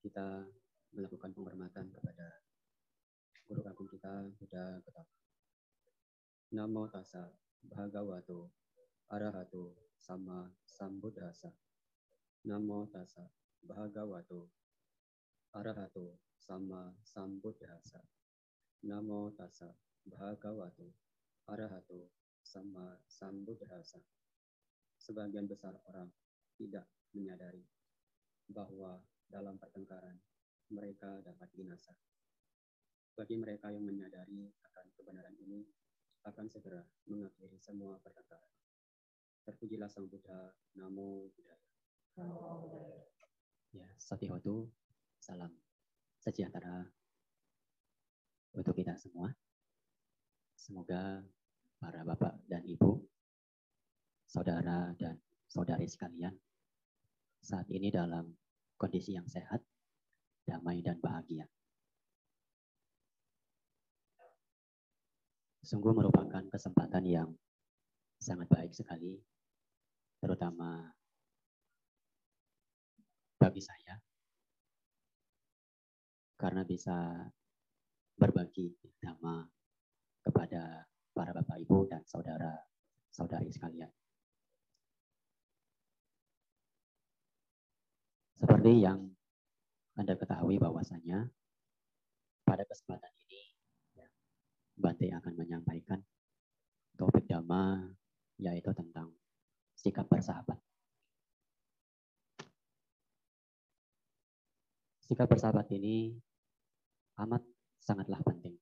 kita melakukan penghormatan kepada guru agung kita, Buddha Gautama. Namo tassa bhagavato arahato sama sambuddhasa. Namo tassa bhagavato arahato sama sambuddhasa. Namo tassa bhagavato arahato sama sambuddhasa. Sebagian besar orang tidak menyadari bahwa dalam pertengkaran mereka dapat binasa. Bagi mereka yang menyadari akan kebenaran ini, akan segera mengakhiri semua pertengkaran. Terpujilah Sang Buddha, Namo Buddhaya. Ya, Satihotu, salam sejahtera untuk kita semua. Semoga para bapak dan ibu, saudara dan saudari sekalian, saat ini dalam kondisi yang sehat, damai, dan bahagia. Sungguh merupakan kesempatan yang sangat baik sekali, terutama bagi saya, karena bisa berbagi dhamma kepada para bapak ibu dan saudara saudari sekalian. Seperti yang Anda ketahui bahwasanya pada kesempatan ini ya, Bante akan menyampaikan topik dhamma yaitu tentang sikap bersahabat. Sikap bersahabat ini amat sangatlah penting.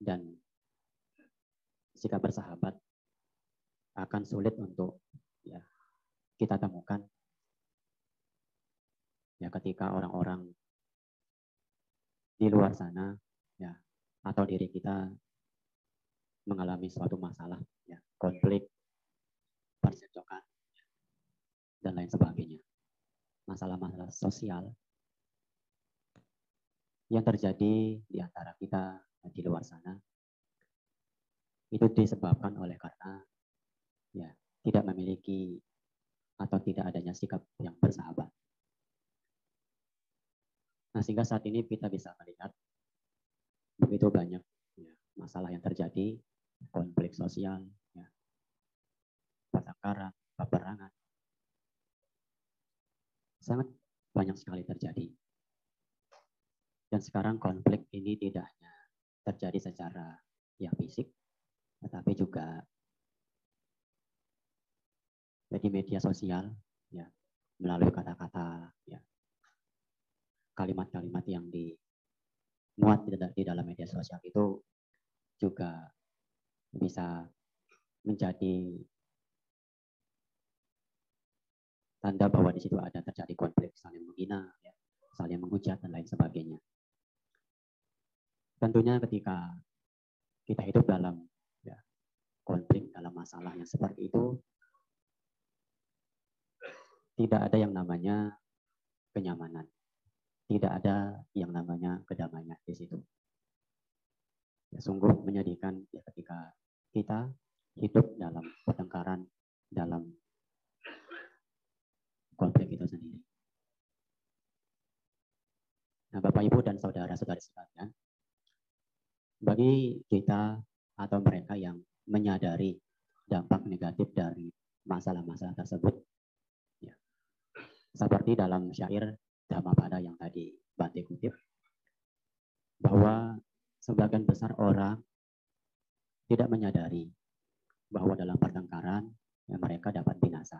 Dan sikap bersahabat akan sulit untuk ya kita temukan ya ketika orang-orang di luar sana ya atau diri kita mengalami suatu masalah ya konflik percekcokan dan lain sebagainya. Masalah-masalah sosial yang terjadi di antara kita di luar sana itu disebabkan oleh karena ya tidak memiliki atau tidak adanya sikap yang bersahabat. Nah, sehingga saat ini kita bisa melihat begitu banyak ya, masalah yang terjadi, konflik sosial, ya, pertengkaran, peperangan. Sangat banyak sekali terjadi. Dan sekarang konflik ini tidak hanya terjadi secara ya fisik, tetapi juga di media sosial ya melalui kata-kata ya kalimat-kalimat yang dimuat di dalam media sosial itu juga bisa menjadi tanda bahwa di situ ada terjadi konflik saling menghina, ya, saling menghujat dan lain sebagainya. Tentunya ketika kita hidup dalam ya, konflik dalam masalah yang seperti itu, tidak ada yang namanya kenyamanan. Tidak ada yang namanya kedamaian di situ. Ya, sungguh menyedihkan ya, ketika kita hidup dalam pertengkaran, dalam konflik itu sendiri. Nah, Bapak Ibu dan saudara-saudari sekalian, bagi kita atau mereka yang menyadari dampak negatif dari masalah-masalah tersebut, seperti dalam syair Dhammapada yang tadi Bante kutip, bahwa sebagian besar orang tidak menyadari bahwa dalam pertengkaran ya, mereka dapat binasa.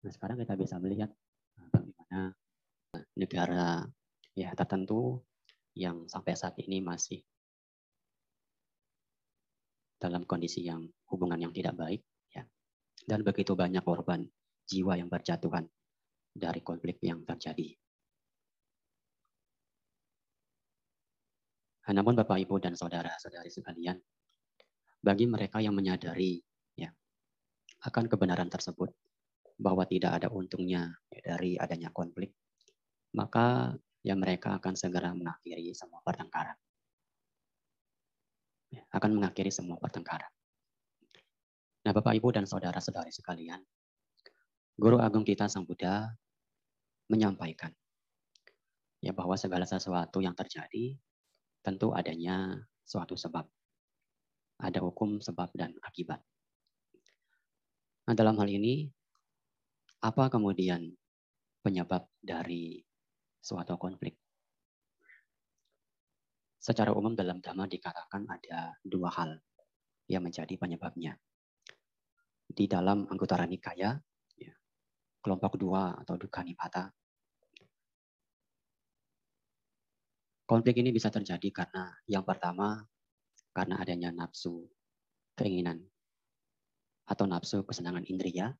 Nah sekarang kita bisa melihat nah, bagaimana negara ya tertentu yang sampai saat ini masih dalam kondisi yang hubungan yang tidak baik ya dan begitu banyak korban jiwa yang berjatuhan dari konflik yang terjadi. Namun Bapak Ibu dan saudara-saudari sekalian, bagi mereka yang menyadari ya akan kebenaran tersebut bahwa tidak ada untungnya ya, dari adanya konflik, maka ya mereka akan segera mengakhiri semua pertengkaran. Ya, akan mengakhiri semua pertengkaran. Nah, Bapak, Ibu, dan saudara-saudari sekalian, Guru Agung kita Sang Buddha menyampaikan ya bahwa segala sesuatu yang terjadi tentu adanya suatu sebab. Ada hukum sebab dan akibat. Nah, dalam hal ini apa kemudian penyebab dari suatu konflik? Secara umum dalam dhamma dikatakan ada dua hal yang menjadi penyebabnya. Di dalam Anggota Nikaya kelompok dua atau dukkha nipata. Konflik ini bisa terjadi karena yang pertama karena adanya nafsu keinginan atau nafsu kesenangan indria.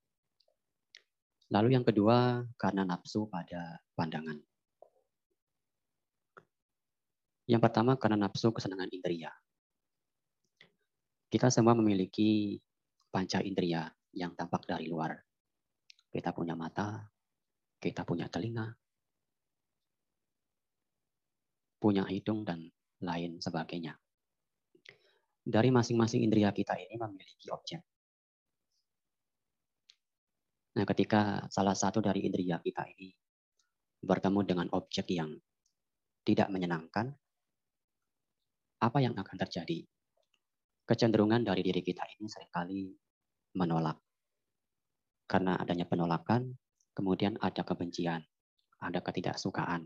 Lalu yang kedua karena nafsu pada pandangan. Yang pertama karena nafsu kesenangan indria. Kita semua memiliki panca indria yang tampak dari luar. Kita punya mata, kita punya telinga, punya hidung, dan lain sebagainya. Dari masing-masing indera kita ini memiliki objek. Nah, ketika salah satu dari indera kita ini bertemu dengan objek yang tidak menyenangkan, apa yang akan terjadi? Kecenderungan dari diri kita ini sering kali menolak karena adanya penolakan, kemudian ada kebencian, ada ketidaksukaan,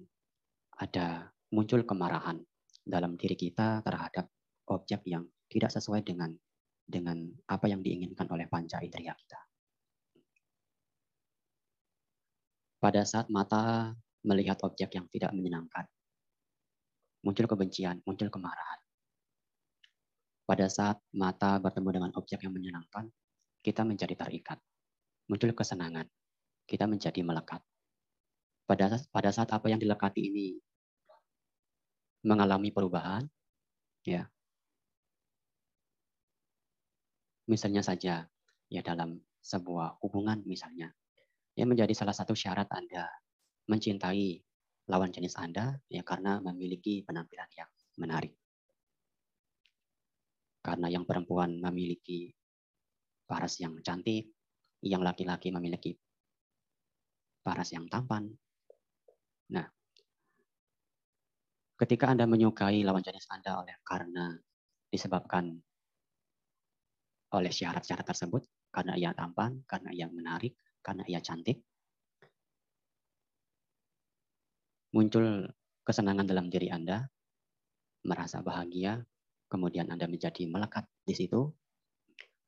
ada muncul kemarahan dalam diri kita terhadap objek yang tidak sesuai dengan dengan apa yang diinginkan oleh panca indera kita. Pada saat mata melihat objek yang tidak menyenangkan, muncul kebencian, muncul kemarahan. Pada saat mata bertemu dengan objek yang menyenangkan, kita menjadi terikat muncul kesenangan. Kita menjadi melekat. Pada, pada saat apa yang dilekati ini mengalami perubahan, ya. Misalnya saja, ya dalam sebuah hubungan misalnya, yang menjadi salah satu syarat Anda mencintai lawan jenis Anda, ya karena memiliki penampilan yang menarik. Karena yang perempuan memiliki paras yang cantik, yang laki-laki memiliki paras yang tampan. Nah, ketika Anda menyukai lawan jenis Anda oleh karena disebabkan oleh syarat-syarat tersebut, karena ia tampan, karena ia menarik, karena ia cantik, muncul kesenangan dalam diri Anda, merasa bahagia, kemudian Anda menjadi melekat di situ,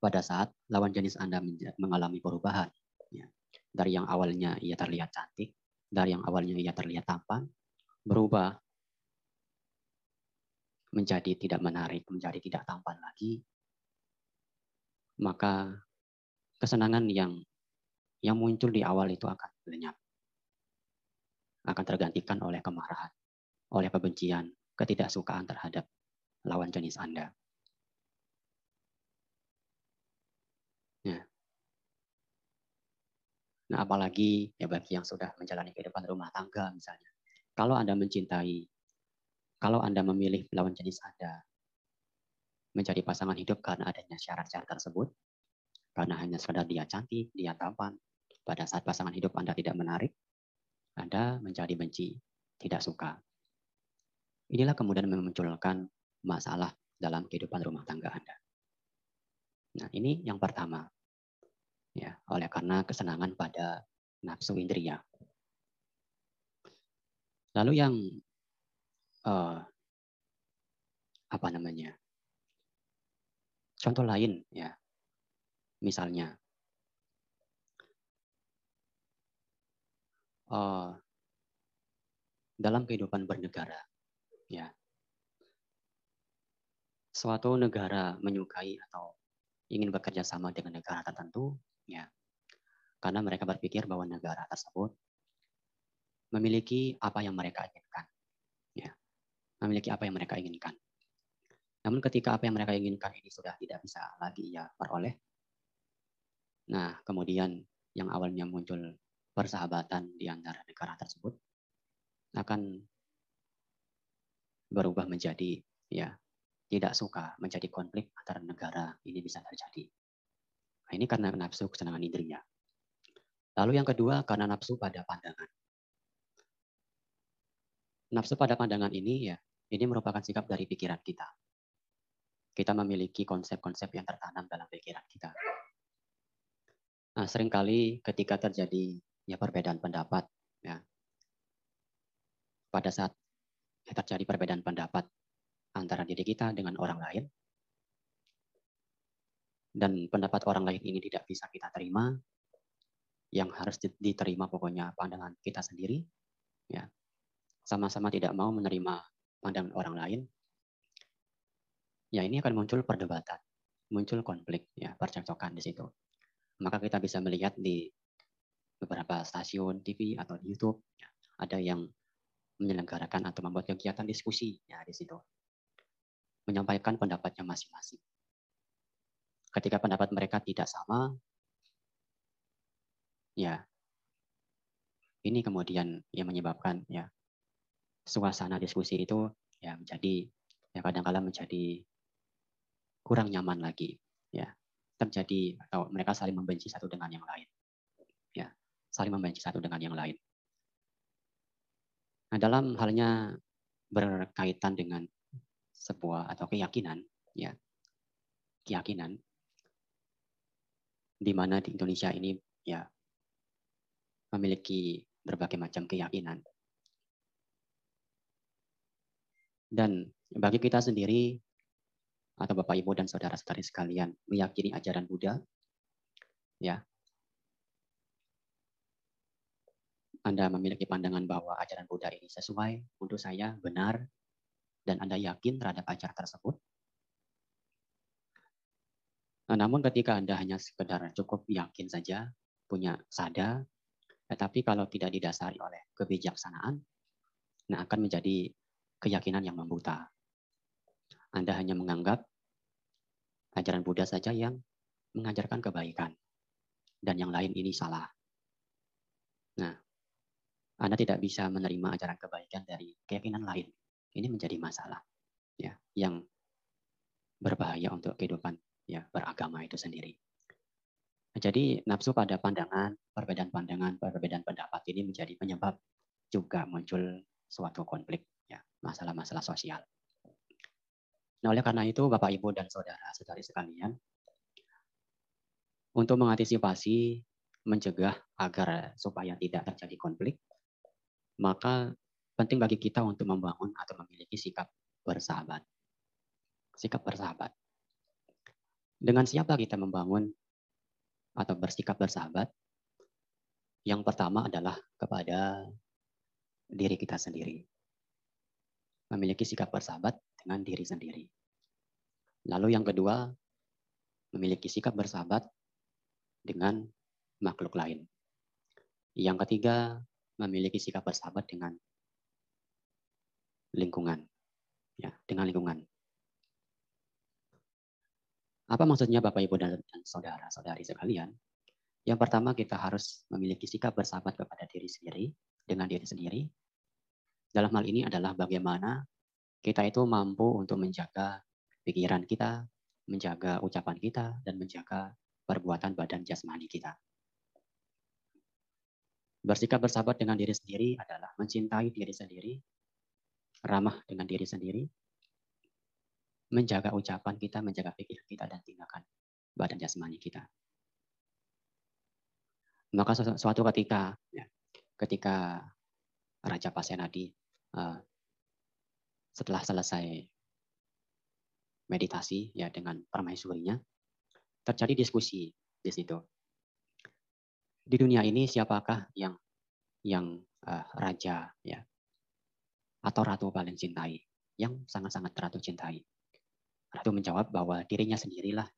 pada saat lawan jenis Anda mengalami perubahan. Ya. Dari yang awalnya ia terlihat cantik, dari yang awalnya ia terlihat tampan, berubah menjadi tidak menarik, menjadi tidak tampan lagi, maka kesenangan yang yang muncul di awal itu akan lenyap. Akan tergantikan oleh kemarahan, oleh kebencian, ketidaksukaan terhadap lawan jenis Anda. Ya. Nah, apalagi ya bagi yang sudah menjalani kehidupan rumah tangga misalnya. Kalau Anda mencintai, kalau Anda memilih lawan jenis Anda menjadi pasangan hidup karena adanya syarat-syarat tersebut, karena hanya sekadar dia cantik, dia tampan, pada saat pasangan hidup Anda tidak menarik, Anda menjadi benci, tidak suka. Inilah kemudian memunculkan masalah dalam kehidupan rumah tangga Anda. Nah, ini yang pertama. Ya, oleh karena kesenangan pada nafsu indria. Lalu yang uh, apa namanya? Contoh lain ya. Misalnya uh, dalam kehidupan bernegara ya. Suatu negara menyukai atau ingin bekerja sama dengan negara tertentu, ya, karena mereka berpikir bahwa negara tersebut memiliki apa yang mereka inginkan, ya, memiliki apa yang mereka inginkan. Namun ketika apa yang mereka inginkan ini sudah tidak bisa lagi ya peroleh, nah kemudian yang awalnya muncul persahabatan di antara negara tersebut akan berubah menjadi ya tidak suka menjadi konflik antara negara ini bisa terjadi. Ini karena nafsu kesenangan indriya. Lalu yang kedua karena nafsu pada pandangan. Nafsu pada pandangan ini ya, ini merupakan sikap dari pikiran kita. Kita memiliki konsep-konsep yang tertanam dalam pikiran kita. Nah, sering kali ketika terjadi ya perbedaan pendapat, ya, pada saat terjadi perbedaan pendapat antara diri kita dengan orang lain, dan pendapat orang lain ini tidak bisa kita terima, yang harus diterima pokoknya pandangan kita sendiri, ya sama-sama tidak mau menerima pandangan orang lain, ya ini akan muncul perdebatan, muncul konflik, ya percekcokan di situ. Maka kita bisa melihat di beberapa stasiun TV atau di YouTube, ya, ada yang menyelenggarakan atau membuat kegiatan diskusi ya di situ, menyampaikan pendapatnya masing-masing. Ketika pendapat mereka tidak sama, ya ini kemudian yang menyebabkan ya suasana diskusi itu ya menjadi ya kadang-kala menjadi kurang nyaman lagi ya terjadi atau mereka saling membenci satu dengan yang lain ya saling membenci satu dengan yang lain. Nah dalam halnya berkaitan dengan sebuah atau keyakinan ya keyakinan di mana di Indonesia ini ya memiliki berbagai macam keyakinan. Dan bagi kita sendiri, atau Bapak Ibu dan saudara-saudari sekalian, meyakini ajaran Buddha, ya, Anda memiliki pandangan bahwa ajaran Buddha ini sesuai untuk saya, benar, dan Anda yakin terhadap ajaran tersebut. Nah, namun ketika Anda hanya sekedar cukup yakin saja, punya sada, tetapi kalau tidak didasari oleh kebijaksanaan, nah akan menjadi keyakinan yang membuta. Anda hanya menganggap ajaran Buddha saja yang mengajarkan kebaikan dan yang lain ini salah. Nah, Anda tidak bisa menerima ajaran kebaikan dari keyakinan lain. Ini menjadi masalah ya yang berbahaya untuk kehidupan ya beragama itu sendiri. Jadi nafsu pada pandangan, perbedaan pandangan, perbedaan pendapat ini menjadi penyebab juga muncul suatu konflik, ya masalah-masalah sosial. Nah, oleh karena itu, Bapak, Ibu, dan saudara-saudari sekalian, untuk mengantisipasi, mencegah agar supaya tidak terjadi konflik, maka penting bagi kita untuk membangun atau memiliki sikap bersahabat. Sikap bersahabat. Dengan siapa kita membangun atau bersikap bersahabat, yang pertama adalah kepada diri kita sendiri. Memiliki sikap bersahabat dengan diri sendiri. Lalu yang kedua, memiliki sikap bersahabat dengan makhluk lain. Yang ketiga, memiliki sikap bersahabat dengan lingkungan. Ya, dengan lingkungan. Apa maksudnya Bapak Ibu dan, saudara-saudari sekalian? Yang pertama kita harus memiliki sikap bersahabat kepada diri sendiri, dengan diri sendiri. Dalam hal ini adalah bagaimana kita itu mampu untuk menjaga pikiran kita, menjaga ucapan kita, dan menjaga perbuatan badan jasmani kita. Bersikap bersahabat dengan diri sendiri adalah mencintai diri sendiri, ramah dengan diri sendiri, menjaga ucapan kita, menjaga pikiran kita, dan tindakan badan jasmani kita. Maka suatu ketika, ya, ketika Raja Pasenadi uh, setelah selesai meditasi ya dengan permaisurinya, terjadi diskusi di situ. Di dunia ini siapakah yang yang uh, raja ya atau ratu paling cintai, yang sangat-sangat ratu cintai? Ratu menjawab bahwa dirinya sendirilah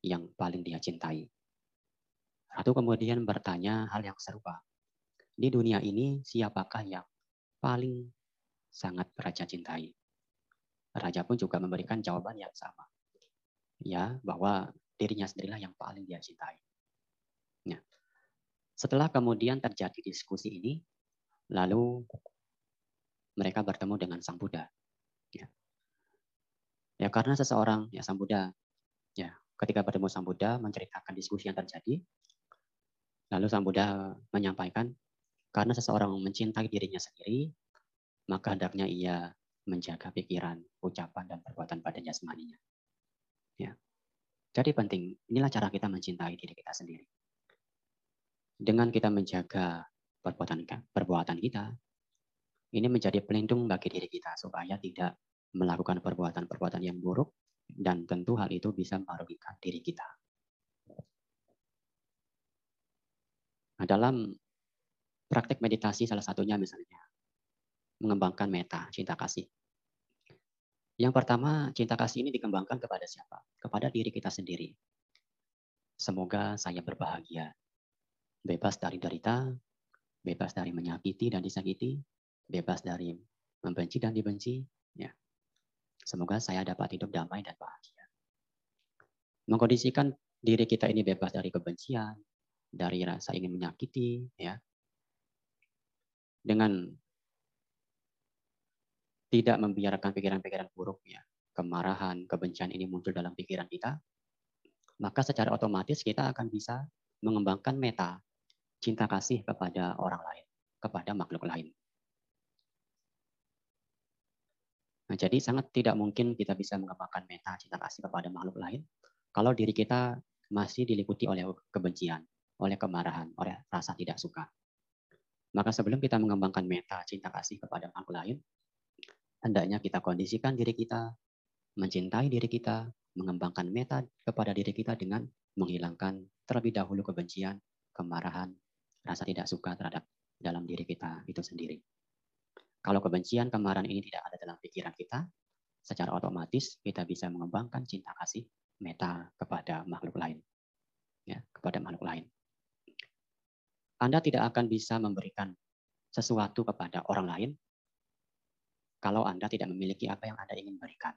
yang paling dia cintai. Ratu kemudian bertanya hal yang serupa. Di dunia ini siapakah yang paling sangat raja cintai? Raja pun juga memberikan jawaban yang sama. Ya, bahwa dirinya sendirilah yang paling dia cintai. Nah, setelah kemudian terjadi diskusi ini, lalu mereka bertemu dengan Sang Buddha. Ya, karena seseorang ya Sang Buddha ya ketika bertemu Sang Buddha menceritakan diskusi yang terjadi, lalu Sang Buddha menyampaikan, karena seseorang mencintai dirinya sendiri, maka hendaknya ia menjaga pikiran, ucapan, dan perbuatan pada jasmaninya. Ya. Jadi penting, inilah cara kita mencintai diri kita sendiri. Dengan kita menjaga perbuatan perbuatan kita, ini menjadi pelindung bagi diri kita supaya tidak melakukan perbuatan-perbuatan yang buruk dan tentu hal itu bisa merugikan diri kita. Nah, dalam praktek meditasi salah satunya misalnya mengembangkan meta, cinta kasih. Yang pertama, cinta kasih ini dikembangkan kepada siapa? Kepada diri kita sendiri. Semoga saya berbahagia, bebas dari derita, bebas dari menyakiti dan disakiti, bebas dari membenci dan dibenci. Ya. Semoga saya dapat hidup damai dan bahagia. Mengkondisikan diri kita ini bebas dari kebencian, dari rasa ingin menyakiti, ya. Dengan tidak membiarkan pikiran-pikiran buruk, ya, kemarahan, kebencian ini muncul dalam pikiran kita, maka secara otomatis kita akan bisa mengembangkan meta, cinta kasih kepada orang lain, kepada makhluk lain. Nah, jadi sangat tidak mungkin kita bisa mengembangkan meta cinta kasih kepada makhluk lain kalau diri kita masih diliputi oleh kebencian, oleh kemarahan, oleh rasa tidak suka. Maka sebelum kita mengembangkan meta cinta kasih kepada makhluk lain, hendaknya kita kondisikan diri kita, mencintai diri kita, mengembangkan meta kepada diri kita dengan menghilangkan terlebih dahulu kebencian, kemarahan, rasa tidak suka terhadap dalam diri kita itu sendiri. Kalau kebencian, kemarahan ini tidak ada dalam pikiran kita, secara otomatis kita bisa mengembangkan cinta kasih meta kepada makhluk lain. Ya, kepada makhluk lain. Anda tidak akan bisa memberikan sesuatu kepada orang lain kalau Anda tidak memiliki apa yang Anda ingin berikan.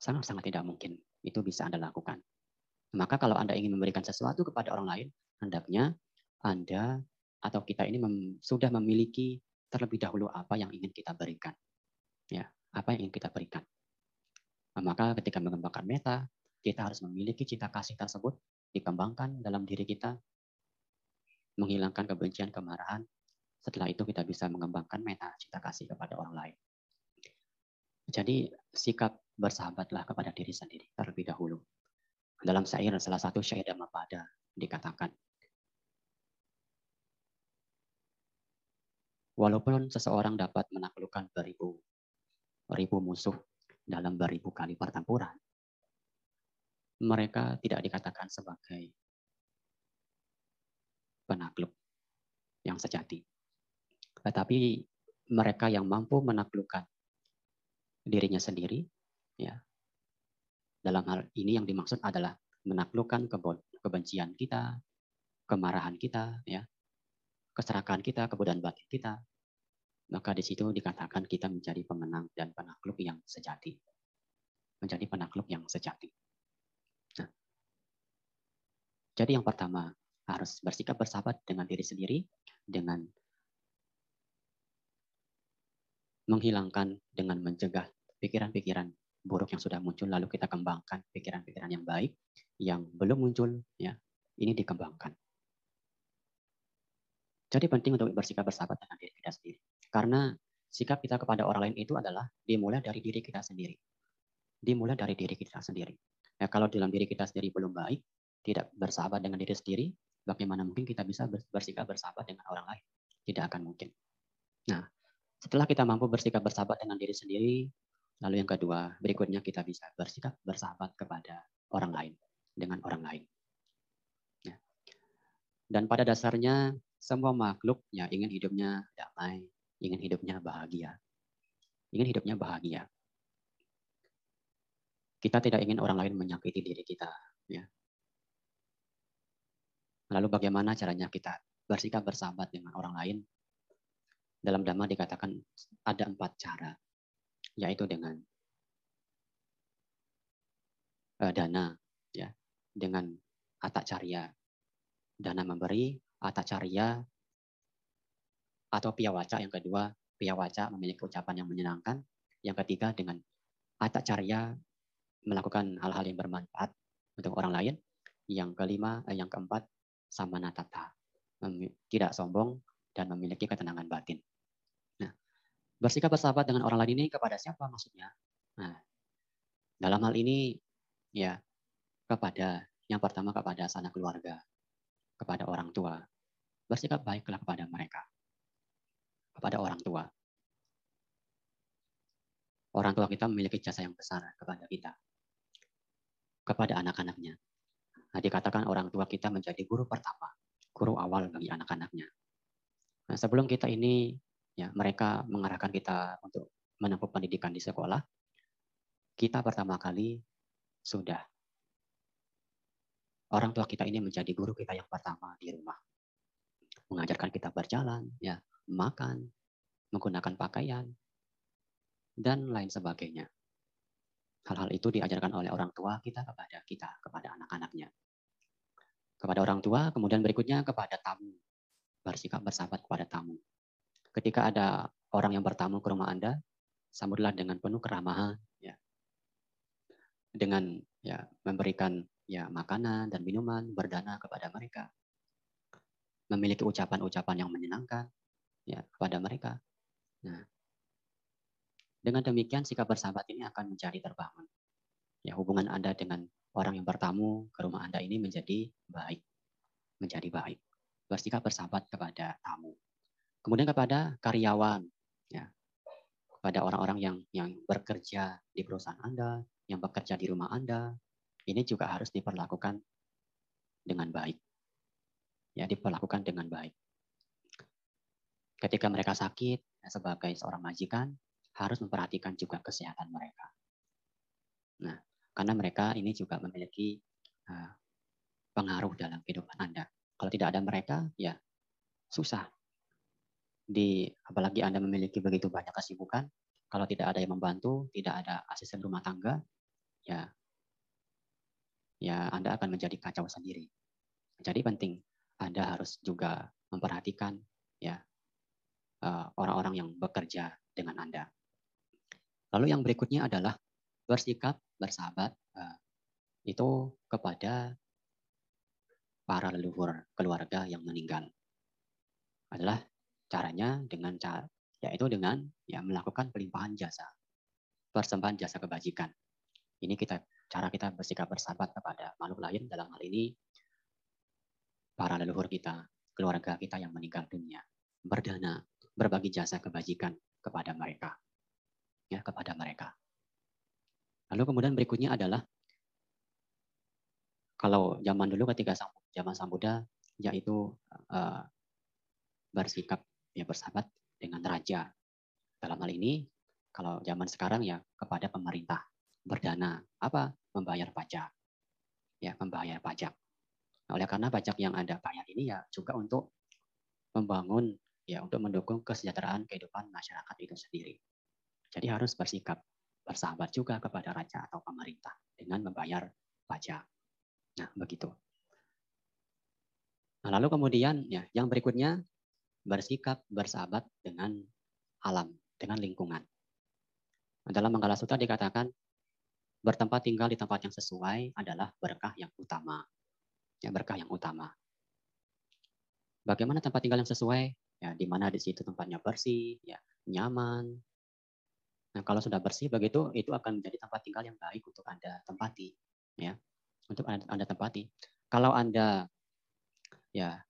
Sangat-sangat tidak mungkin itu bisa Anda lakukan. Maka kalau Anda ingin memberikan sesuatu kepada orang lain, hendaknya Anda atau kita ini mem, sudah memiliki terlebih dahulu apa yang ingin kita berikan. Ya, apa yang ingin kita berikan. Nah, maka ketika mengembangkan meta, kita harus memiliki cinta kasih tersebut dikembangkan dalam diri kita, menghilangkan kebencian, kemarahan. Setelah itu kita bisa mengembangkan meta cinta kasih kepada orang lain. Jadi sikap bersahabatlah kepada diri sendiri terlebih dahulu. Dalam syair salah satu syair Dhammapada dikatakan, Walaupun seseorang dapat menaklukkan beribu ribu musuh dalam beribu kali pertempuran, mereka tidak dikatakan sebagai penakluk yang sejati. Tetapi mereka yang mampu menaklukkan dirinya sendiri, ya. Dalam hal ini yang dimaksud adalah menaklukkan kebencian kita, kemarahan kita, ya, keserakahan kita, kebodohan batin kita, maka di situ dikatakan kita menjadi pemenang dan penakluk yang sejati. Menjadi penakluk yang sejati. Nah, jadi yang pertama, harus bersikap bersahabat dengan diri sendiri, dengan menghilangkan, dengan mencegah pikiran-pikiran buruk yang sudah muncul, lalu kita kembangkan pikiran-pikiran yang baik, yang belum muncul, ya ini dikembangkan. Jadi penting untuk bersikap bersahabat dengan diri kita sendiri. Karena sikap kita kepada orang lain itu adalah dimulai dari diri kita sendiri. Dimulai dari diri kita sendiri. Ya, kalau dalam diri kita sendiri belum baik, tidak bersahabat dengan diri sendiri, bagaimana mungkin kita bisa bersikap bersahabat dengan orang lain? Tidak akan mungkin. Nah, setelah kita mampu bersikap bersahabat dengan diri sendiri, lalu yang kedua, berikutnya kita bisa bersikap bersahabat kepada orang lain, dengan orang lain. Ya. Dan pada dasarnya semua makhluk ya ingin hidupnya damai, ingin hidupnya bahagia. Ingin hidupnya bahagia. Kita tidak ingin orang lain menyakiti diri kita, ya. Lalu bagaimana caranya kita bersikap bersahabat dengan orang lain? Dalam Dhamma dikatakan ada empat cara, yaitu dengan uh, dana, ya, dengan atak carya, dana memberi, atacarya atau piawaca yang kedua piawaca memiliki ucapan yang menyenangkan yang ketiga dengan atacarya melakukan hal-hal yang bermanfaat untuk orang lain. Yang kelima, eh, yang keempat, sama natata, tidak sombong dan memiliki ketenangan batin. Nah, bersikap bersahabat dengan orang lain ini kepada siapa maksudnya? Nah, dalam hal ini ya kepada yang pertama kepada sanak keluarga, kepada orang tua. Bersikap baiklah kepada mereka. Kepada orang tua. Orang tua kita memiliki jasa yang besar kepada kita. Kepada anak-anaknya. Nah, dikatakan orang tua kita menjadi guru pertama, guru awal bagi anak-anaknya. Nah, sebelum kita ini, ya mereka mengarahkan kita untuk menempuh pendidikan di sekolah, kita pertama kali sudah orang tua kita ini menjadi guru kita yang pertama di rumah. Mengajarkan kita berjalan, ya, makan, menggunakan pakaian, dan lain sebagainya. Hal-hal itu diajarkan oleh orang tua kita kepada kita, kepada anak-anaknya. Kepada orang tua, kemudian berikutnya kepada tamu. Bersikap bersahabat kepada tamu. Ketika ada orang yang bertamu ke rumah Anda, sambutlah dengan penuh keramahan, ya. Dengan ya memberikan ya makanan dan minuman berdana kepada mereka. Memiliki ucapan-ucapan yang menyenangkan ya kepada mereka. Nah, dengan demikian sikap bersahabat ini akan menjadi terbangun. Ya, hubungan Anda dengan orang yang bertamu ke rumah Anda ini menjadi baik. Menjadi baik. Bersikap bersahabat kepada tamu. Kemudian kepada karyawan, ya. Kepada orang-orang yang yang bekerja di perusahaan Anda, yang bekerja di rumah Anda, ini juga harus diperlakukan dengan baik. Ya, diperlakukan dengan baik. Ketika mereka sakit, ya, sebagai seorang majikan, harus memperhatikan juga kesehatan mereka. Nah, karena mereka ini juga memiliki uh, pengaruh dalam kehidupan Anda. Kalau tidak ada mereka, ya susah. Di apalagi Anda memiliki begitu banyak kesibukan, kalau tidak ada yang membantu, tidak ada asisten rumah tangga, ya ya Anda akan menjadi kacau sendiri. Jadi penting Anda harus juga memperhatikan ya eh, orang-orang yang bekerja dengan Anda. Lalu yang berikutnya adalah bersikap bersahabat eh, itu kepada para leluhur keluarga yang meninggal. Adalah caranya dengan cara yaitu dengan ya melakukan pelimpahan jasa, persembahan jasa kebajikan. Ini kita cara kita bersikap bersahabat kepada makhluk lain dalam hal ini para leluhur kita, keluarga kita yang meninggal dunia, berdana, berbagi jasa kebajikan kepada mereka. Ya, kepada mereka. Lalu kemudian berikutnya adalah kalau zaman dulu ketika zaman Sang Buddha yaitu uh, bersikap ya bersahabat dengan raja. Dalam hal ini kalau zaman sekarang ya kepada pemerintah berdana apa membayar pajak. Ya membayar pajak. Nah, oleh karena pajak yang anda bayar ini ya juga untuk membangun ya untuk mendukung kesejahteraan kehidupan masyarakat itu sendiri. Jadi harus bersikap bersahabat juga kepada raja atau pemerintah dengan membayar pajak. Nah begitu. Nah lalu kemudian ya yang berikutnya bersikap bersahabat dengan alam dengan lingkungan. Dalam Manggala Sutra dikatakan bertempat tinggal di tempat yang sesuai adalah berkah yang utama. Ya, berkah yang utama. Bagaimana tempat tinggal yang sesuai? Ya, di mana di situ tempatnya bersih, ya, nyaman. Nah, kalau sudah bersih begitu, itu akan menjadi tempat tinggal yang baik untuk Anda tempati, ya. Untuk Anda, anda tempati. Kalau Anda ya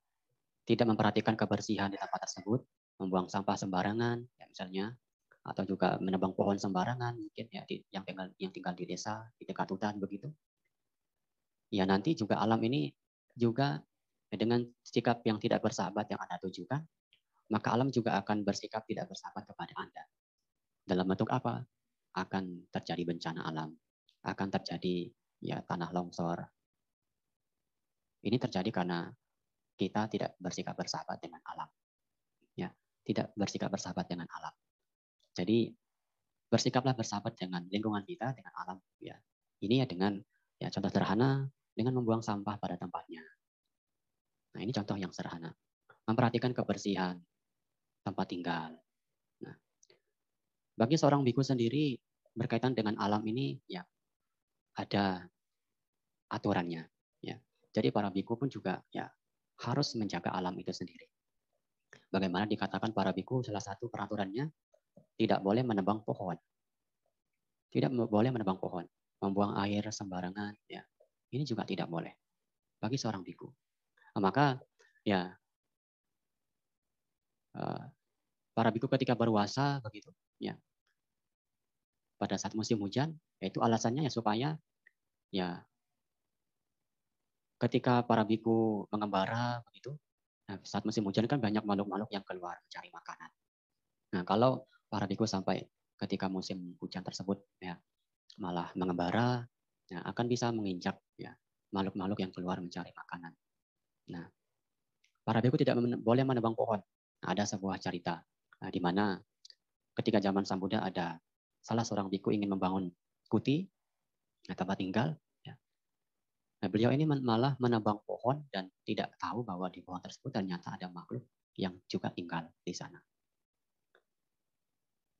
tidak memperhatikan kebersihan di tempat tersebut, membuang sampah sembarangan, ya misalnya atau juga menebang pohon sembarangan mungkin ya di, yang tinggal yang tinggal di desa di dekat hutan begitu. Ya nanti juga alam ini juga dengan sikap yang tidak bersahabat yang anda tujukan maka alam juga akan bersikap tidak bersahabat kepada anda. Dalam bentuk apa? Akan terjadi bencana alam akan terjadi ya tanah longsor. Ini terjadi karena kita tidak bersikap bersahabat dengan alam ya tidak bersikap bersahabat dengan alam jadi bersikaplah bersahabat dengan lingkungan kita, dengan alam. Ya, ini ya dengan ya contoh sederhana dengan membuang sampah pada tempatnya. Nah ini contoh yang sederhana. Memperhatikan kebersihan tempat tinggal. Nah, bagi seorang biku sendiri berkaitan dengan alam ini ya ada aturannya. Ya. Jadi para biku pun juga ya harus menjaga alam itu sendiri. Bagaimana dikatakan para biku salah satu peraturannya tidak boleh menebang pohon. Tidak boleh menebang pohon, membuang air sembarangan ya. Ini juga tidak boleh bagi seorang biku. Nah, maka ya eh, para biku ketika berpuasa begitu ya pada saat musim hujan yaitu alasannya ya supaya ya ketika para biku mengembara begitu Nah, saat musim hujan kan banyak makhluk-makhluk yang keluar mencari makanan. Nah, kalau para biku sampai ketika musim hujan tersebut ya malah mengembara, ya, akan bisa menginjak ya makhluk-makhluk yang keluar mencari makanan. Nah, para biku tidak men boleh menebang pohon. Nah, ada sebuah cerita nah, di mana ketika zaman Sang Buddha ada salah seorang biku ingin membangun kuti, nah, tempat tinggal, Nah, beliau ini malah menebang pohon dan tidak tahu bahwa di pohon tersebut ternyata ada makhluk yang juga tinggal di sana.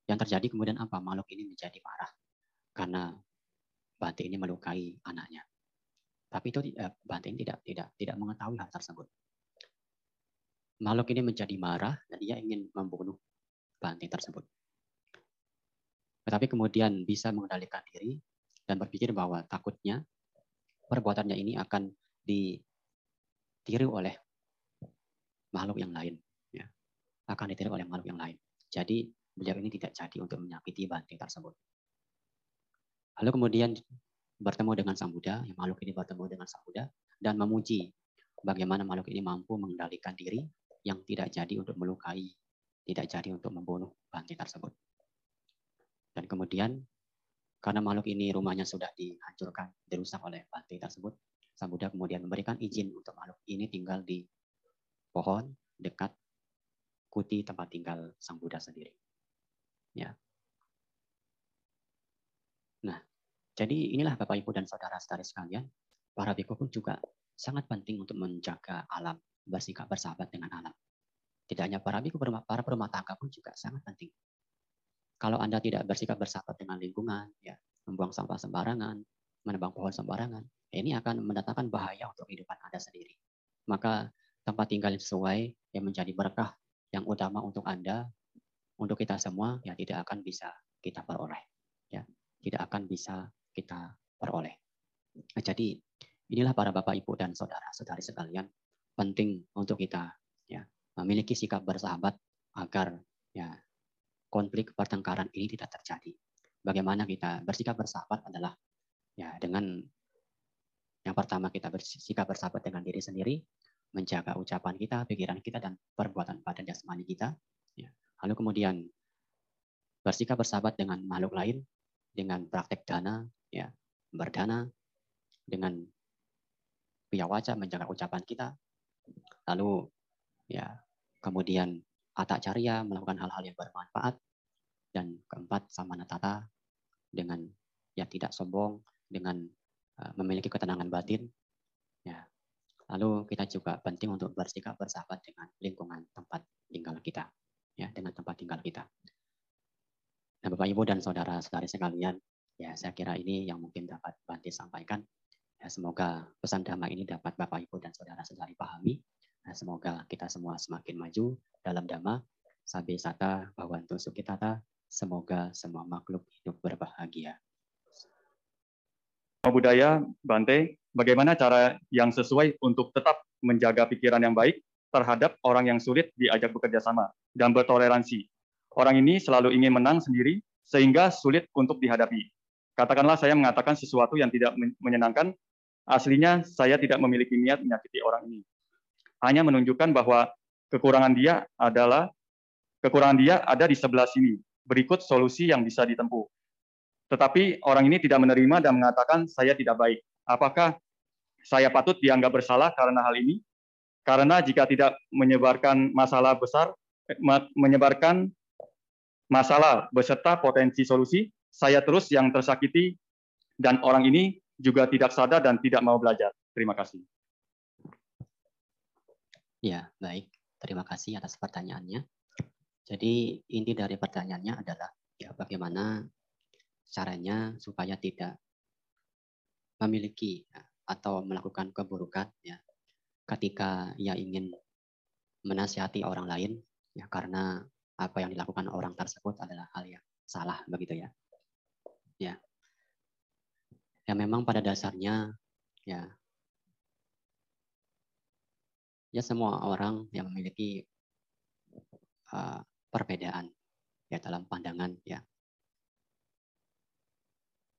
Yang terjadi kemudian apa? Makhluk ini menjadi marah karena Bante ini melukai anaknya. Tapi itu eh, Bante ini tidak tidak tidak mengetahui hal tersebut. Makhluk ini menjadi marah dan ia ingin membunuh Bante tersebut. Tetapi kemudian bisa mengendalikan diri dan berpikir bahwa takutnya perbuatannya ini akan ditiru oleh makhluk yang lain. Ya. Akan ditiru oleh makhluk yang lain. Jadi beliau ini tidak jadi untuk menyakiti banting tersebut. Lalu kemudian bertemu dengan Sang Buddha, yang makhluk ini bertemu dengan Sang Buddha, dan memuji bagaimana makhluk ini mampu mengendalikan diri yang tidak jadi untuk melukai, tidak jadi untuk membunuh banting tersebut. Dan kemudian karena makhluk ini rumahnya sudah dihancurkan, dirusak oleh Bante tersebut, Sang Buddha kemudian memberikan izin untuk makhluk ini tinggal di pohon dekat kuti tempat tinggal Sang Buddha sendiri. Ya. Nah, jadi inilah Bapak Ibu dan saudara-saudari sekalian, para biku pun juga sangat penting untuk menjaga alam, bersikap bersahabat dengan alam. Tidak hanya para biku, para perumah tangga pun juga sangat penting kalau Anda tidak bersikap bersahabat dengan lingkungan, ya, membuang sampah sembarangan, menebang pohon sembarangan, ya ini akan mendatangkan bahaya untuk kehidupan Anda sendiri. Maka tempat tinggal yang sesuai yang menjadi berkah yang utama untuk Anda, untuk kita semua, ya tidak akan bisa kita peroleh. Ya, tidak akan bisa kita peroleh. Nah, jadi inilah para Bapak Ibu dan saudara-saudari sekalian penting untuk kita ya memiliki sikap bersahabat agar ya konflik pertengkaran ini tidak terjadi. Bagaimana kita bersikap bersahabat adalah ya dengan yang pertama kita bersikap bersahabat dengan diri sendiri, menjaga ucapan kita, pikiran kita dan perbuatan badan jasmani kita. Ya. Lalu kemudian bersikap bersahabat dengan makhluk lain dengan praktek dana, ya berdana dengan piawaca menjaga ucapan kita. Lalu ya kemudian atak carya, melakukan hal-hal yang bermanfaat. Dan keempat, sama tata dengan yang tidak sombong, dengan uh, memiliki ketenangan batin. Ya. Lalu kita juga penting untuk bersikap bersahabat dengan lingkungan tempat tinggal kita, ya, dengan tempat tinggal kita. Nah, Bapak Ibu dan saudara-saudari sekalian, ya saya kira ini yang mungkin dapat Banti sampaikan. Ya, semoga pesan damai ini dapat Bapak Ibu dan saudara-saudari pahami Nah, semoga kita semua semakin maju dalam dhamma, sabi sata bawantu sukitata, semoga semua makhluk hidup berbahagia. Budaya, Bante, bagaimana cara yang sesuai untuk tetap menjaga pikiran yang baik terhadap orang yang sulit diajak bekerja sama dan bertoleransi. Orang ini selalu ingin menang sendiri sehingga sulit untuk dihadapi. Katakanlah saya mengatakan sesuatu yang tidak menyenangkan, aslinya saya tidak memiliki niat menyakiti orang ini hanya menunjukkan bahwa kekurangan dia adalah kekurangan dia ada di sebelah sini. Berikut solusi yang bisa ditempuh. Tetapi orang ini tidak menerima dan mengatakan saya tidak baik. Apakah saya patut dianggap bersalah karena hal ini? Karena jika tidak menyebarkan masalah besar, eh, menyebarkan masalah beserta potensi solusi, saya terus yang tersakiti dan orang ini juga tidak sadar dan tidak mau belajar. Terima kasih. Ya, baik. Terima kasih atas pertanyaannya. Jadi inti dari pertanyaannya adalah ya bagaimana caranya supaya tidak memiliki ya, atau melakukan keburukan ya ketika ia ingin menasihati orang lain ya karena apa yang dilakukan orang tersebut adalah hal yang salah begitu ya. Ya. Ya memang pada dasarnya ya ya semua orang yang memiliki uh, perbedaan ya dalam pandangan ya.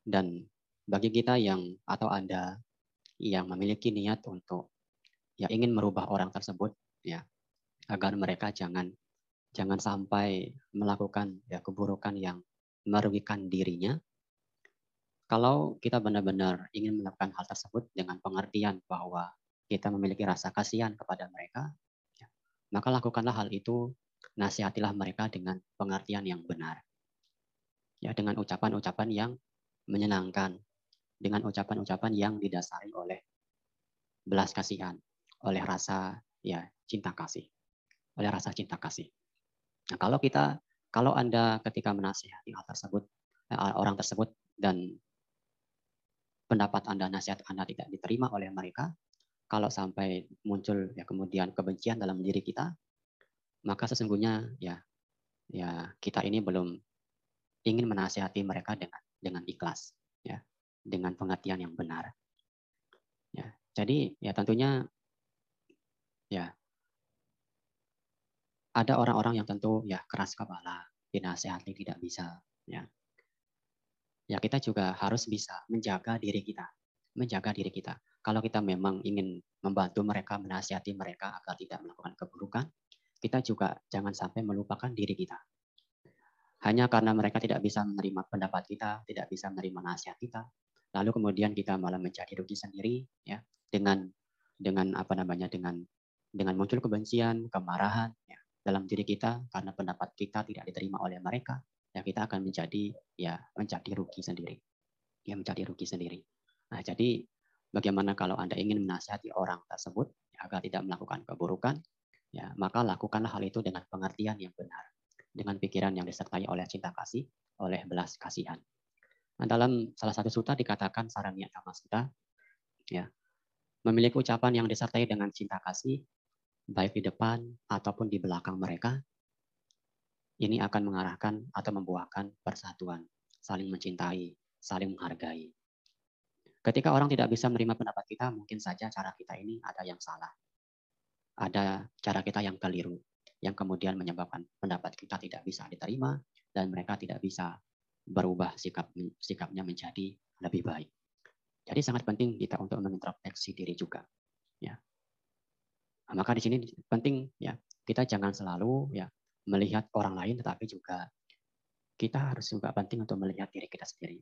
Dan bagi kita yang atau Anda yang memiliki niat untuk ya ingin merubah orang tersebut ya agar mereka jangan jangan sampai melakukan ya keburukan yang merugikan dirinya. Kalau kita benar-benar ingin melakukan hal tersebut dengan pengertian bahwa kita memiliki rasa kasihan kepada mereka, ya, maka lakukanlah hal itu, nasihatilah mereka dengan pengertian yang benar. Ya, dengan ucapan-ucapan yang menyenangkan, dengan ucapan-ucapan yang didasari oleh belas kasihan, oleh rasa ya cinta kasih, oleh rasa cinta kasih. Nah, kalau kita kalau Anda ketika menasihati hal tersebut eh, orang tersebut dan pendapat Anda nasihat Anda tidak diterima oleh mereka, kalau sampai muncul ya kemudian kebencian dalam diri kita, maka sesungguhnya ya ya kita ini belum ingin menasihati mereka dengan dengan ikhlas ya, dengan pengertian yang benar. Ya, jadi ya tentunya ya ada orang-orang yang tentu ya keras kepala, dinasehati tidak bisa, ya. Ya kita juga harus bisa menjaga diri kita, menjaga diri kita. Kalau kita memang ingin membantu mereka, menasihati mereka agar tidak melakukan keburukan, kita juga jangan sampai melupakan diri kita. Hanya karena mereka tidak bisa menerima pendapat kita, tidak bisa menerima nasihat kita, lalu kemudian kita malah menjadi rugi sendiri, ya, dengan dengan apa namanya dengan dengan muncul kebencian, kemarahan, ya, dalam diri kita karena pendapat kita tidak diterima oleh mereka, ya kita akan menjadi ya menjadi rugi sendiri. Ya menjadi rugi sendiri. Nah, jadi bagaimana kalau Anda ingin menasihati orang tersebut ya, agar tidak melakukan keburukan, ya maka lakukanlah hal itu dengan pengertian yang benar, dengan pikiran yang disertai oleh cinta kasih, oleh belas kasihan. Nah, dalam salah satu suta dikatakan sarania dhamma sutta, ya, memiliki ucapan yang disertai dengan cinta kasih, baik di depan ataupun di belakang mereka, ini akan mengarahkan atau membuahkan persatuan, saling mencintai, saling menghargai. Ketika orang tidak bisa menerima pendapat kita, mungkin saja cara kita ini ada yang salah. Ada cara kita yang keliru, yang kemudian menyebabkan pendapat kita tidak bisa diterima dan mereka tidak bisa berubah sikap sikapnya menjadi lebih baik. Jadi sangat penting kita untuk mengintrospeksi diri juga. Ya, maka di sini penting ya kita jangan selalu ya melihat orang lain, tetapi juga kita harus juga penting untuk melihat diri kita sendiri.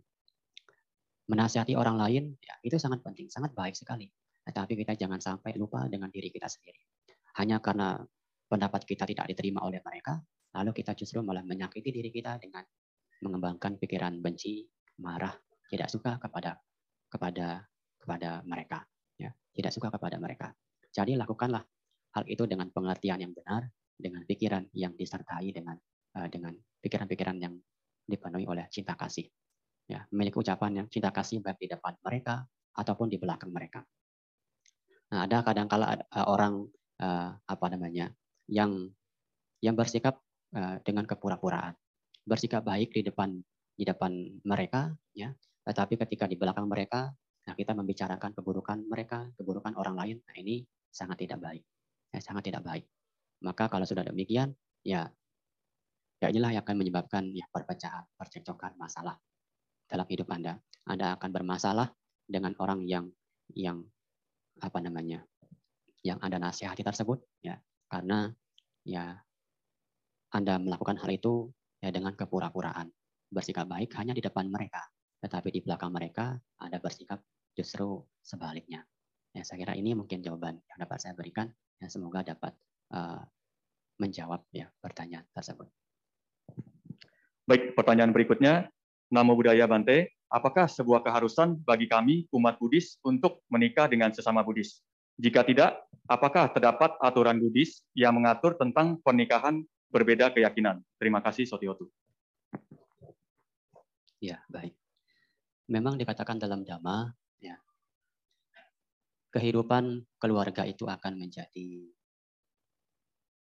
Menasihati orang lain ya itu sangat penting, sangat baik sekali. Tetapi kita jangan sampai lupa dengan diri kita sendiri. Hanya karena pendapat kita tidak diterima oleh mereka, lalu kita justru malah menyakiti diri kita dengan mengembangkan pikiran benci, marah, tidak suka kepada kepada kepada mereka, ya, tidak suka kepada mereka. Jadi lakukanlah hal itu dengan pengertian yang benar, dengan pikiran yang disertai dengan uh, dengan pikiran-pikiran yang dipenuhi oleh cinta kasih. Ya, memiliki ucapan yang cinta kasih baik di depan mereka ataupun di belakang mereka. Nah, ada kadang-kala uh, orang uh, apa namanya yang yang bersikap uh, dengan kepura-puraan, bersikap baik di depan di depan mereka, ya, tetapi ketika di belakang mereka, nah kita membicarakan keburukan mereka, keburukan orang lain, nah ini sangat tidak baik ya, sangat tidak baik. Maka kalau sudah demikian, ya, ya inilah yang akan menyebabkan ya perpecahan, percekcokan, masalah dalam hidup Anda. Anda akan bermasalah dengan orang yang yang apa namanya, yang Anda nasihati tersebut, ya, karena ya Anda melakukan hal itu ya dengan kepura-puraan, bersikap baik hanya di depan mereka, tetapi di belakang mereka Anda bersikap justru sebaliknya. Ya, saya kira ini mungkin jawaban yang dapat saya berikan. Ya, semoga dapat uh, menjawab ya pertanyaan tersebut. Baik, pertanyaan berikutnya. Namo Buddhaya Bante, apakah sebuah keharusan bagi kami umat Buddhis untuk menikah dengan sesama Buddhis? Jika tidak, apakah terdapat aturan Buddhis yang mengatur tentang pernikahan berbeda keyakinan? Terima kasih, Sotiotu. Ya, baik. Memang dikatakan dalam Dhamma, kehidupan keluarga itu akan menjadi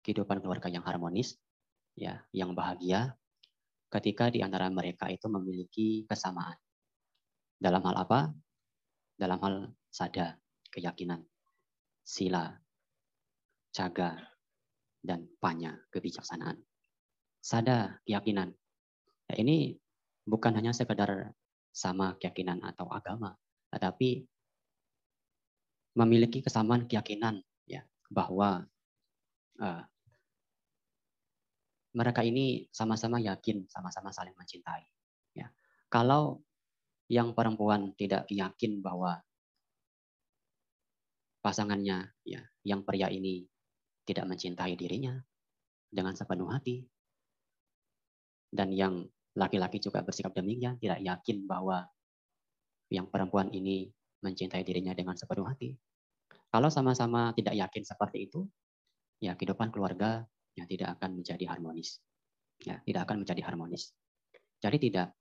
kehidupan keluarga yang harmonis, ya, yang bahagia, ketika di antara mereka itu memiliki kesamaan. Dalam hal apa? Dalam hal sada, keyakinan, sila, caga, dan panya, kebijaksanaan. Sada, keyakinan. Ya, ini bukan hanya sekedar sama keyakinan atau agama, tetapi memiliki kesamaan keyakinan ya bahwa uh, mereka ini sama-sama yakin, sama-sama saling mencintai. Ya. Kalau yang perempuan tidak yakin bahwa pasangannya, ya, yang pria ini tidak mencintai dirinya dengan sepenuh hati, dan yang laki-laki juga bersikap demikian, tidak yakin bahwa yang perempuan ini mencintai dirinya dengan sepenuh hati. Kalau sama-sama tidak yakin seperti itu, ya kehidupan keluarga ya tidak akan menjadi harmonis. Ya, tidak akan menjadi harmonis. Jadi tidak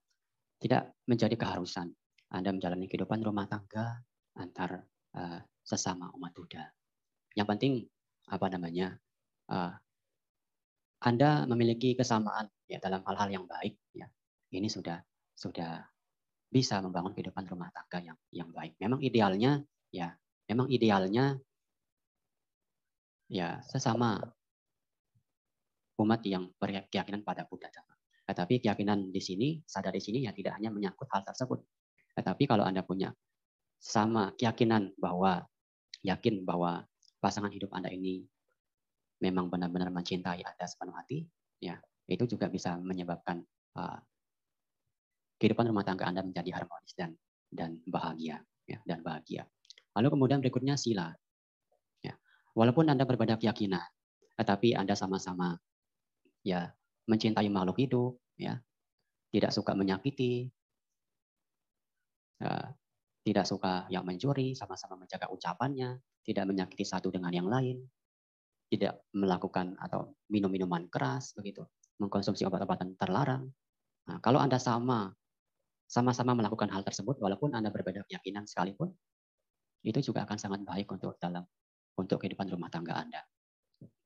tidak menjadi keharusan Anda menjalani kehidupan rumah tangga antar uh, sesama umat Buddha. Yang penting apa namanya? Uh, anda memiliki kesamaan ya dalam hal-hal yang baik ya. Ini sudah sudah bisa membangun kehidupan rumah tangga yang yang baik. Memang idealnya ya, memang idealnya ya sesama umat yang berkeyakinan pada Buddha. Tetapi keyakinan di sini, sadar di sini ya tidak hanya menyangkut hal tersebut. Tetapi kalau Anda punya sama keyakinan bahwa yakin bahwa pasangan hidup Anda ini memang benar-benar mencintai Anda sepenuh hati, ya itu juga bisa menyebabkan uh, kehidupan rumah tangga Anda menjadi harmonis dan dan bahagia, ya dan bahagia. Lalu kemudian berikutnya sila. Ya, walaupun Anda berbeda keyakinan, tetapi Anda sama-sama ya mencintai makhluk hidup, ya tidak suka menyakiti, ya, tidak suka yang mencuri, sama-sama menjaga ucapannya, tidak menyakiti satu dengan yang lain, tidak melakukan atau minum minuman keras begitu, mengkonsumsi obat-obatan terlarang. Nah, kalau anda sama sama-sama melakukan hal tersebut, walaupun anda berbeda keyakinan sekalipun, itu juga akan sangat baik untuk dalam untuk kehidupan rumah tangga anda,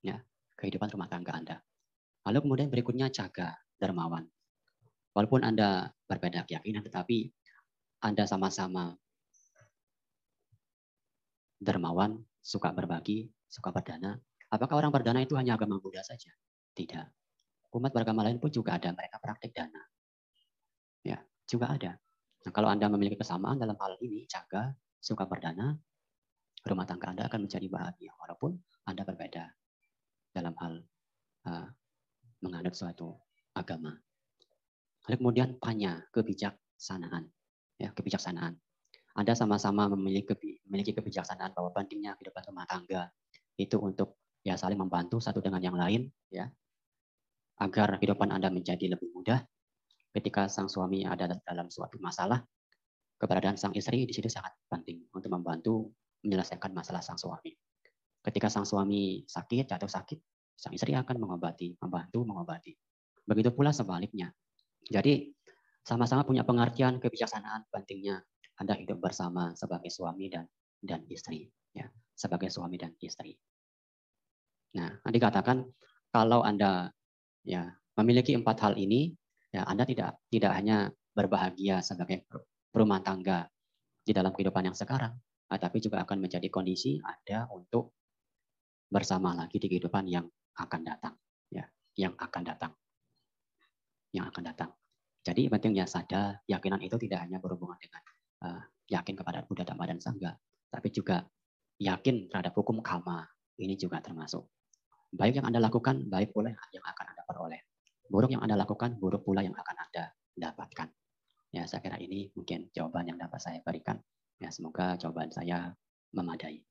ya kehidupan rumah tangga anda. Lalu kemudian berikutnya jaga dermawan. Walaupun Anda berbeda keyakinan, tetapi Anda sama-sama dermawan, suka berbagi, suka berdana. Apakah orang berdana itu hanya agama Buddha saja? Tidak. Umat beragama lain pun juga ada mereka praktik dana. Juga ada. Nah, kalau Anda memiliki kesamaan dalam hal ini, jaga, suka berdana, rumah tangga Anda akan menjadi bahagia walaupun Anda berbeda dalam hal uh, menganut suatu agama. Lalu kemudian panya kebijaksanaan, ya kebijaksanaan. Anda sama-sama memiliki memiliki kebijaksanaan bahwa pentingnya kehidupan rumah tangga itu untuk ya saling membantu satu dengan yang lain, ya agar kehidupan Anda menjadi lebih mudah. Ketika sang suami ada dalam suatu masalah, keberadaan sang istri di situ sangat penting untuk membantu menyelesaikan masalah sang suami. Ketika sang suami sakit, jatuh sakit, sang istri akan mengobati, membantu mengobati. Begitu pula sebaliknya. Jadi sama-sama punya pengertian kebijaksanaan pentingnya Anda hidup bersama sebagai suami dan dan istri, ya, sebagai suami dan istri. Nah, dikatakan kalau Anda ya memiliki empat hal ini, ya Anda tidak tidak hanya berbahagia sebagai rumah tangga di dalam kehidupan yang sekarang, tapi juga akan menjadi kondisi Anda untuk bersama lagi di kehidupan yang akan datang ya yang akan datang. Yang akan datang. Jadi pentingnya sadar yakinan itu tidak hanya berhubungan dengan uh, yakin kepada Buddha Dhamma dan Sangha tapi juga yakin terhadap hukum karma. Ini juga termasuk. Baik yang anda lakukan baik pula yang akan anda peroleh buruk yang anda lakukan buruk pula yang akan anda dapatkan. Ya saya kira ini mungkin jawaban yang dapat saya berikan. Ya semoga jawaban saya memadai